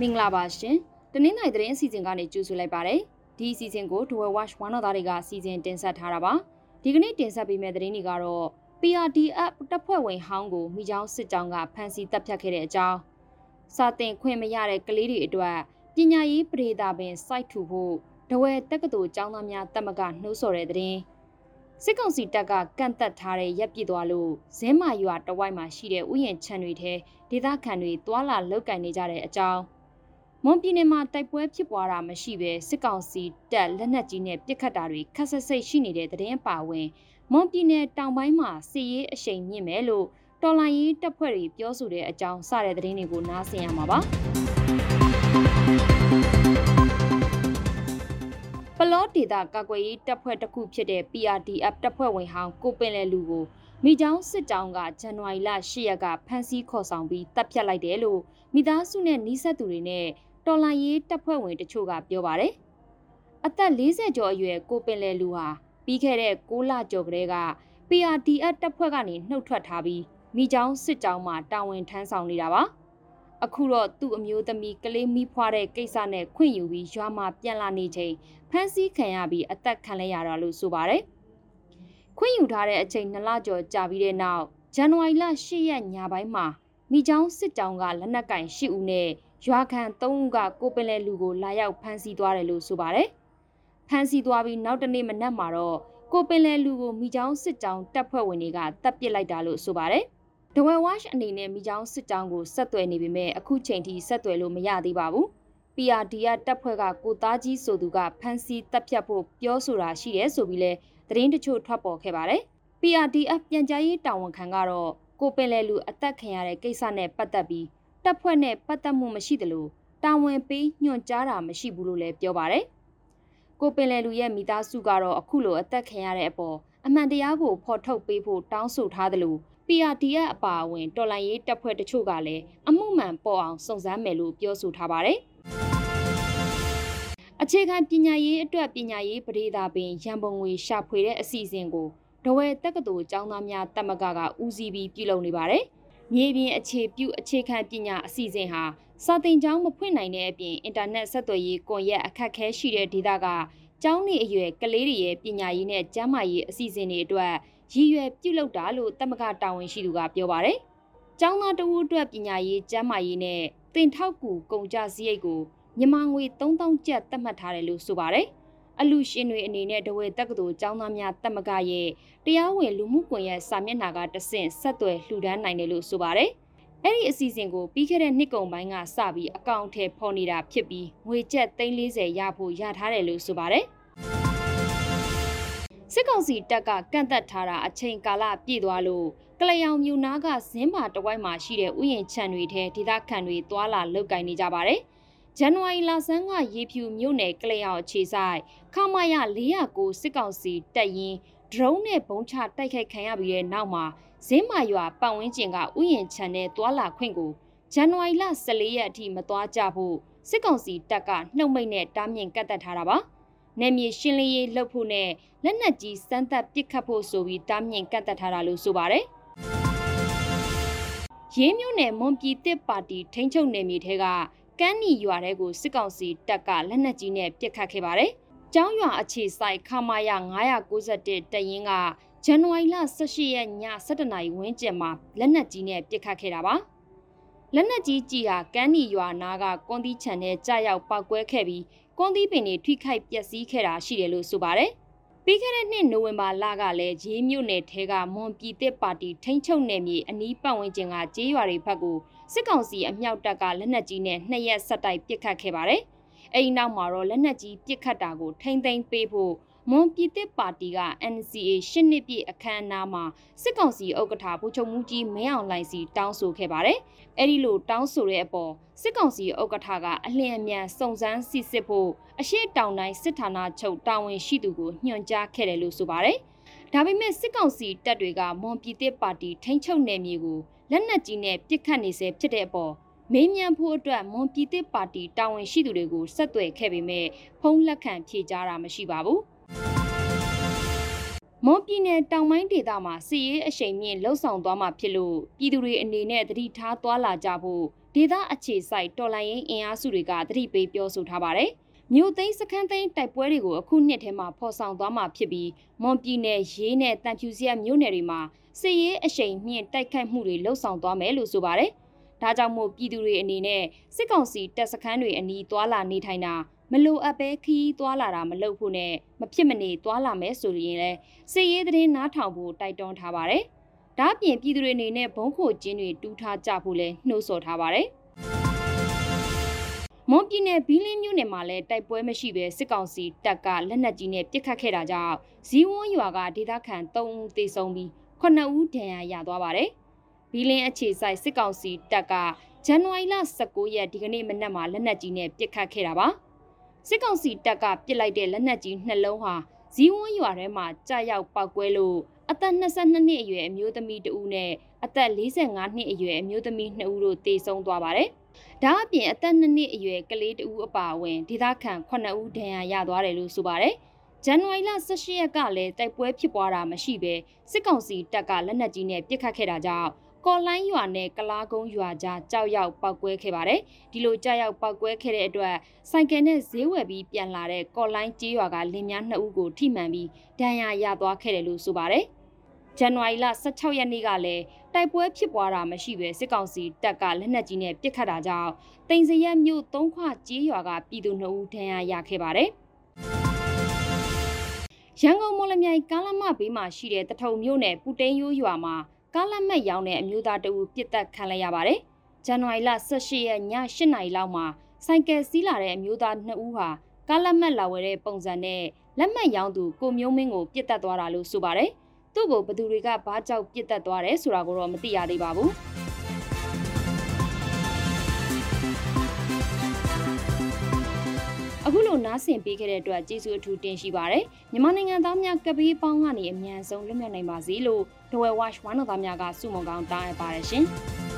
မင်္ဂလာပါရှင်။တနင်္လာရီသတင်းအစီအစဉ်ကနေကြိုဆိုလိုက်ပါရစေ။ဒီအစီအစဉ်ကို Dual Watch ဝမ်းတော်သားတွေကစီစဉ်တင်ဆက်ထားတာပါ။ဒီကနေ့တင်ဆက်ပေးမယ့်သတင်းတွေကတော့ PRDF တပ်ဖွဲ့ဝင်ဟောင်းကိုမိချောင်းစစ်ကြောင်းကဖမ်းဆီးတပ်ဖြတ်ခဲ့တဲ့အကြောင်းစာတင်ခွင့်မရတဲ့ကလေးတွေအတွက်ပညာရေးပရိဒါပင် site ထူဖို့ဒဝဲတက္ကသိုလ်ကျောင်းသားများတက်မကနှိုးဆော်တဲ့သတင်းစစ်ကောင်စီတပ်ကကန့်သက်ထားတဲ့ရက်ပြစ်သွားလို့ဇင်းမာရွာတဝိုက်မှာရှိတဲ့ဥယျာဉ်ခြံတွေထဲဒေသခံတွေတွာလာလောက်ကင်နေကြတဲ့အကြောင်း မွန်ပြည်နယ်မှာတိုက်ပွဲဖြစ်ပွားတာမရှိဘဲစစ်ကောင်စီတပ်လက်နက်ကြီးနဲ့ပစ်ခတ်တာတွေခက်ဆက်စိတ်ရှိနေတဲ့သတင်းအပါအဝင်မွန်ပြည်နယ်တောင်ပိုင်းမှာစစ်ရေးအရှိန်မြင့်မယ်လို့တော်လိုင်းရေးတပ်ဖွဲ့တွေပြောဆိုတဲ့အကြောင်းစတဲ့သတင်းတွေကိုနားဆင်ရမှာပါပလော့ဒေတာကာကွယ်ရေးတပ်ဖွဲ့တစ်ခုဖြစ်တဲ့ PRDF တပ်ဖွဲ့ဝင်ဟောင်းကိုပင်လဲလူကိုမိချောင်းစစ်တောင်းကဇန်နဝါရီလ10ရက်ကဖမ်းဆီးခေါ်ဆောင်ပြီးတပ်ဖြတ်လိုက်တယ်လို့မိသားစုနဲ့နှိဆက်သူတွေနဲ့ တော်လိုင်းရေးတပ်ဖွဲ့ဝင်တချို့ကပြောပါတယ်။အသက်40ကျော်အရွယ်ကိုပင်လဲလူဟာပြီးခဲ့တဲ့6လကျော်ကလေးက PRDF တပ်ဖွဲ့ကနေနှုတ်ထွက်ထားပြီးမိချောင်းစစ်ကြောင်းမှာတာဝန်ထမ်းဆောင်နေတာပါ။အခုတော့သူ့အမျိုးသမီးကလေးမိဖွားတဲ့ကိစ္စနဲ့ခွင့်ယူပြီးရွာမှာပြန်လာနေချိန်ဖမ်းဆီးခံရပြီးအသက်ခံလဲရတာလို့ဆိုပါတယ်။ခွင့်ယူထားတဲ့အချိန်2လကျော်ကြာပြီးတဲ့နောက်ဇန်နဝါရီလ10ရက်ညပိုင်းမှာမိချောင်းစစ်ကြောင်းကလက်နက်ကင်10ဦးနဲ့ ရွာခံ3ဦးကကိုပင်လယ်လူကိုလာရောက်ဖမ်းဆီးသွားတယ်လို့ဆိုပါတယ်။ဖမ်းဆီးသွားပြီးနောက်တနေ့မနက်မှာတော့ကိုပင်လယ်လူကိုမိချောင်းစစ်ကြောင်းတပ်ဖွဲ့ဝင်တွေကတပ်ပစ်လိုက်တာလို့ဆိုပါတယ်။ဒဝဲဝါရှ်အနေနဲ့မိချောင်းစစ်ကြောင်းကိုဆက်သွယ်နေပေမဲ့အခုချိန်ထိဆက်သွယ်လို့မရသေးပါဘူး။ PRDF တပ်ဖွဲ့ကကိုသားကြီးဆိုသူကဖမ်းဆီးတပ်ဖြတ်ဖို့ပြောဆိုတာရှိတယ်ဆိုပြီးလဲသတင်းတချို့ထွက်ပေါ်ခဲ့ပါတယ်။ PRDF ပြန်ကြားရေးတာဝန်ခံကတော့ကိုပင်လယ်လူအသက်ခံရတဲ့ကိစ္စနဲ့ပတ်သက်ပြီး တပ်ဖွဲ့နဲ့ပတ်သက်မှုမရှိသလိုတာဝန်ပေးညွှန်ကြားတာမရှိဘူးလို့လည်းပြောပါတယ်။ကိုပင်လယ်လူရဲ့မိသားစုကတော့အခုလိုအသက်ခံရတဲ့အပေါ်အမှန်တရားကိုဖော်ထုတ်ပေးဖို့တောင်းဆိုထားသလို PRDF အပါအဝင်တော်လိုင်းရေးတပ်ဖွဲ့တချို့ကလည်းအမှုမှန်ပေါ်အောင်စုံစမ်းမယ်လို့ပြောဆိုထားပါတယ်။အခြေခံပညာရေးအတွက်ပညာရေးပရိဒါပင်ရန်ပုံငွေရှာဖွေတဲ့အစီအစဉ်ကိုဒဝဲတက္ကသိုလ်ကျောင်းသားများတက်မကကဦးစီးပြီးပြုလုပ်နေပါတယ်။ မြေပြင်အခြေပြုအခြေခံပညာအစီအစဉ်ဟာစာသင်ကျောင်းမဖွင့်နိုင်တဲ့အပြင်အင်တာနက်ဆက်သွယ်ရေးကွန်ရက်အခက်ခဲရှိတဲ့ဒေသကကျောင်းနေအရွယ်ကလေးတွေရဲ့ပညာရေးနဲ့ကျန်းမာရေးအစီအစဉ်တွေအတွက်ရည်ရွယ်ပြုလုပ်တာလို့တမကတာဝန်ရှိသူကပြောပါတယ်။ကျောင်းသားတဦးအတွက်ပညာရေးကျန်းမာရေးနဲ့တင်ထောက်ကူကုန်ကြစရိတ်ကိုမြန်မာငွေ3000ကျပ်သတ်မှတ်ထားတယ်လို့ဆိုပါတယ်။ အလူရှင်တွေအနေနဲ့ဒဝဲတက္ကသိုလ်ကျောင်းသားများတက်မကရဲ့တရားဝင်လူမှုကွန်ရက်စာမျက်နှာကတဆင့်ဆက်သွယ်လှူဒန်းနိုင်တယ်လို့ဆိုပါတယ်။အဲ့ဒီအစီအစဉ်ကိုပြီးခဲ့တဲ့နှစ်ကုန်ပိုင်းကစပြီးအကောင့်ထဲဖော်နေတာဖြစ်ပြီးငွေကျပ်340ရဖို့ရထားတယ်လို့ဆိုပါတယ်။စစ်ကောင်စီတပ်ကကန့်သက်ထားတာအချိန်ကာလပြည့်သွားလို့ကလျောင်မြူနာကဇင်းမာတဝိုက်မှာရှိတဲ့ဥယျာဉ်ခြံတွေထဲဒေသခံတွေသွာလာလောက်ကင်နေကြပါတယ်။ ဇန်နဝါရီလဆန်းကရေဖြူမြို့နယ်ကလျောင်အခြေဆိုင်ခမာယ409စစ်ကောင်စီတပ်ရင်းဒရုန်းနဲ့ဘုံချတိုက်ခိုက်ခံရပြီးတဲ့နောက်မှာဇင်းမာရွာပတ်ဝန်းကျင်ကဥယျာဉ်ခြံနဲ့သွာလာခွင့်ကိုဇန်နဝါရီလ14ရက်အထိမသွားကြဖို့စစ်ကောင်စီတပ်ကနှုတ်မိတ်နဲ့တားမြင်ကတ်တက်ထားတာပါ။နယ်မြေရှင်းလင်းရေးလုပ်ဖို့နဲ့လက်နက်ကြီးစမ်းသပ်ပစ်ခတ်ဖို့ဆိုပြီးတားမြင်ကတ်တက်ထားတာလို့ဆိုပါတယ်။ရေးမြို့နယ်မွန်ပြည်တစ်ပါတီထိန်းချုပ်နယ်မြေထဲက ကန်းနီရွာထဲကိုစစ်ကောင်စီတပ်ကလက်နက်ကြီးနဲ့ပစ်ခတ်ခဲ့ပါတယ်။ကျောင်းရွာအခြေဆိုင်ခမာယ991တရင်ကဇန်နဝါရီလ18ရက်ည7:00နာရီဝန်းကျင်မှာလက်နက်ကြီးနဲ့ပစ်ခတ်ခဲ့တာပါ။လက်နက်ကြီးကြီးဟာကန်းနီရွာနာကကွန်တီချန်နဲ့ကြားရောက်ပောက်ကွဲခဲ့ပြီးကွန်တီပင်တွေထိခိုက်ပျက်စီးခဲ့တာရှိတယ်လို့ဆိုပါတယ်။ ပြီးခဲ့တဲ့နှစ်နိုဝင်ဘာလကလည်းရေးမြို့နယ်ထဲကမွန်ပြည်တစ်ပါတီထိန်းချုပ်နယ်မြေအနီးပတ်ဝန်းကျင်ကကျေးရွာတွေဘက်ကိုစစ်ကောင်စီအမြောက်တပ်ကလက်နက်ကြီးနဲ့နှစ်ရက်ဆက်တိုက်ပစ်ခတ်ခဲ့ပါတယ်။အဲဒီနောက်မှာတော့လက်နက်ကြီးပစ်ခတ်တာကိုထိမ့်သိမ်းပေးဖို့ မွန်ပြည်သစ်ပါတီက NCA ရှစ်နှစ်ပြည့်အခမ်းအနားမှာစစ်ကောင်စီဥက္ကဋ္ဌဗိုလ်ချုပ်မူကြီးမင်းအောင်လှိုင်စီတောင်းဆိုခဲ့ပါတယ်။အဲဒီလိုတောင်းဆိုတဲ့အပေါ်စစ်ကောင်စီဥက္ကဋ္ဌကအလျင်အမြန်စုံစမ်းစစ်ဆေးဖို့အရှိတောင်တိုင်းစစ်ဌာနချုပ်တာဝန်ရှိသူကိုညွှန်ကြားခဲ့တယ်လို့ဆိုပါတယ်။ဒါပေမဲ့စစ်ကောင်စီတပ်တွေကမွန်ပြည်သစ်ပါတီထိန်းချုပ်နယ်မြေကိုလက်နက်ကြီးနဲ့ပစ်ခတ်နေစေဖြစ်တဲ့အပေါ်မေးမြန်းဖို့အတွက်မွန်ပြည်သစ်ပါတီတာဝန်ရှိသူတွေကိုဆက်သွယ်ခဲ့ပေမဲ့ဖုန်းလက်ခံဖြေကြားတာမရှိပါဘူး။က မွန်ပြည်နယ်တောင်ပိုင်းဒေသမှာစစ်ရေးအရှိန်မြင့်လှုပ်ဆောင်သွားမှာဖြစ်လို့ပြည်သူတွေအနေနဲ့သတိထားသွားလာကြဖို့ဒေသအခြေစိုက်တော်လိုင်းရင်အင်အားစုတွေကသတိပေးပြောဆိုထားပါတယ်။မြို့သိမ်းစခန်းသိမ်းတိုက်ပွဲတွေကိုအခုနှစ်ထဲမှာဖော်ဆောင်သွားမှာဖြစ်ပြီးမွန်ပြည်နယ်ရေးနဲ့တန်ဖြူစရက်မြို့နယ်တွေမှာစစ်ရေးအရှိန်မြင့်တိုက်ခိုက်မှုတွေလှုပ်ဆောင်သွားမယ်လို့ဆိုပါတယ်။ဒါကြောင့်မို့ပြည်သူတွေအနေနဲ့စစ်ကောင်စီတပ်စခန်းတွေအနီးသွာလာနေထိုင်တာ မလိုအပ်ပဲခီးသွာလာတာမလုပ်ဖို့နဲ့မဖြစ်မနေသွာလာမယ်ဆိုရင်လည်းစစ်ရေးသတင်းနားထောင်ဖို့တိုက်တွန်းထားပါတယ်။ဒါ့အပြင်ပြည်သူတွေအနေနဲ့ဘုံခိုကျင်းတွေတူးထားကြဖို့လည်းနှိုးဆော်ထားပါတယ်။မွန်ပြည်နယ်ဘီလင်းမြို့နယ်မှာလည်းတိုက်ပွဲမရှိဘဲစစ်ကောင်စီတပ်ကလက်နက်ကြီးနဲ့ပစ်ခတ်ခဲ့တာကြောင့်ဇီဝွန်းရွာကဒေသခံ3ဦးသေဆုံးပြီး9ဦးဒဏ်ရာရသွားပါတယ်။ဘီလင်းအခြေစိုက်စစ်ကောင်စီတပ်ကဇန်နဝါရီလ19ရက်ဒီကနေ့မနက်မှာလက်နက်ကြီးနဲ့ပစ်ခတ်ခဲ့တာပါ။ စစ်ကောင်စီတပ်ကပစ်လိုက်တဲ့လက်နက်ကြီးနှလုံးဟာဇီဝွန်းရွာထဲမှာကြာရောက်ပောက်ကွဲလို့အသက်22နှစ်အရွယ်အမျိုးသမီးတဦးနဲ့အသက်45နှစ်အရွယ်အမျိုးသမီး2ဦးတို့သေဆုံးသွားပါတယ်။ဒါအပြင်အသက်2နှစ်အရွယ်ကလေးတဦးအပါအဝင်ဒေသခံ9ဦးဒဏ်ရာရသွားတယ်လို့ဆိုပါတယ်။ဇန်နဝါရီလ18ရက်ကလည်းတိုက်ပွဲဖြစ်ပွားတာမရှိဘဲစစ်ကောင်စီတပ်ကလက်နက်ကြီးနဲ့ပစ်ခတ်ခဲ့တာကြောင့် ကော်လိုင်းရွာနဲ့ကလားကုန်းရွာကြားကြောက်ရောက်ပောက်ကွဲခဲ့ပါတယ်။ဒီလိုကြောက်ရောက်ပောက်ကွဲခဲ့တဲ့အတွက်စိုက်ကယ်နဲ့ဈေးဝယ်ပြီးပြန်လာတဲ့ကော်လိုင်းကျေးရွာကလင်မြနှစ်ဦးကိုထိမှန်ပြီးဒဏ်ရာရသွားခဲ့တယ်လို့ဆိုပါတယ်။ဇန်နဝါရီလ16ရက်နေ့ကလည်းတိုက်ပွဲဖြစ်ပွားတာမရှိဘဲစစ်ကောင်စီတပ်ကလက်နက်ကြီးနဲ့ပစ်ခတ်တာကြောင့်တင်စရက်မြို့သုံးခွကျေးရွာကပြည်သူ2ဦးဒဏ်ရာရခဲ့ပါတယ်။ရန်ကုန်မော်လမြိုင်ကားလမ်းမဘေးမှာရှိတဲ့တထုံမြို့နယ်ပူတိန်ရိုးရွာမှာ ကားလက်မှတ်ရောင်းတဲ့အမျိုးသားတအူပြစ်တက်ခံလိုက်ရပါတယ်။ဇန်နဝါရီလ18ရက်ည8နာရီလောက်မှာဆိုင်ကယ်စီးလာတဲ့အမျိုးသား2ဦးဟာကားလက်မှတ်လာဝယ်တဲ့ပုံစံနဲ့လက်မှတ်ရောင်းသူကိုမျိုးမင်းကိုပြစ်တက်သွားတာလို့ဆိုပါတယ်။သူ့ကိုဘသူတွေကဘာကြောက်ပြစ်တက်သွားတယ်ဆိုတာကိုတော့မသိရသေးပါဘူး။ အခုလိုနားဆင်ပေးခဲ့တဲ့အတွက်ကျေးဇူးအထူးတင်ရှိပါတယ်မြန်မာနိုင်ငံသားများကပီးပေါင်းကနေအမြန်ဆုံးလွတ်မြောက်နိုင်ပါစေလို့ The Well Watch ဝမ်းတော်သားများကစုမုံကောင်းတောင်းအပ်ပါတယ်ရှင်။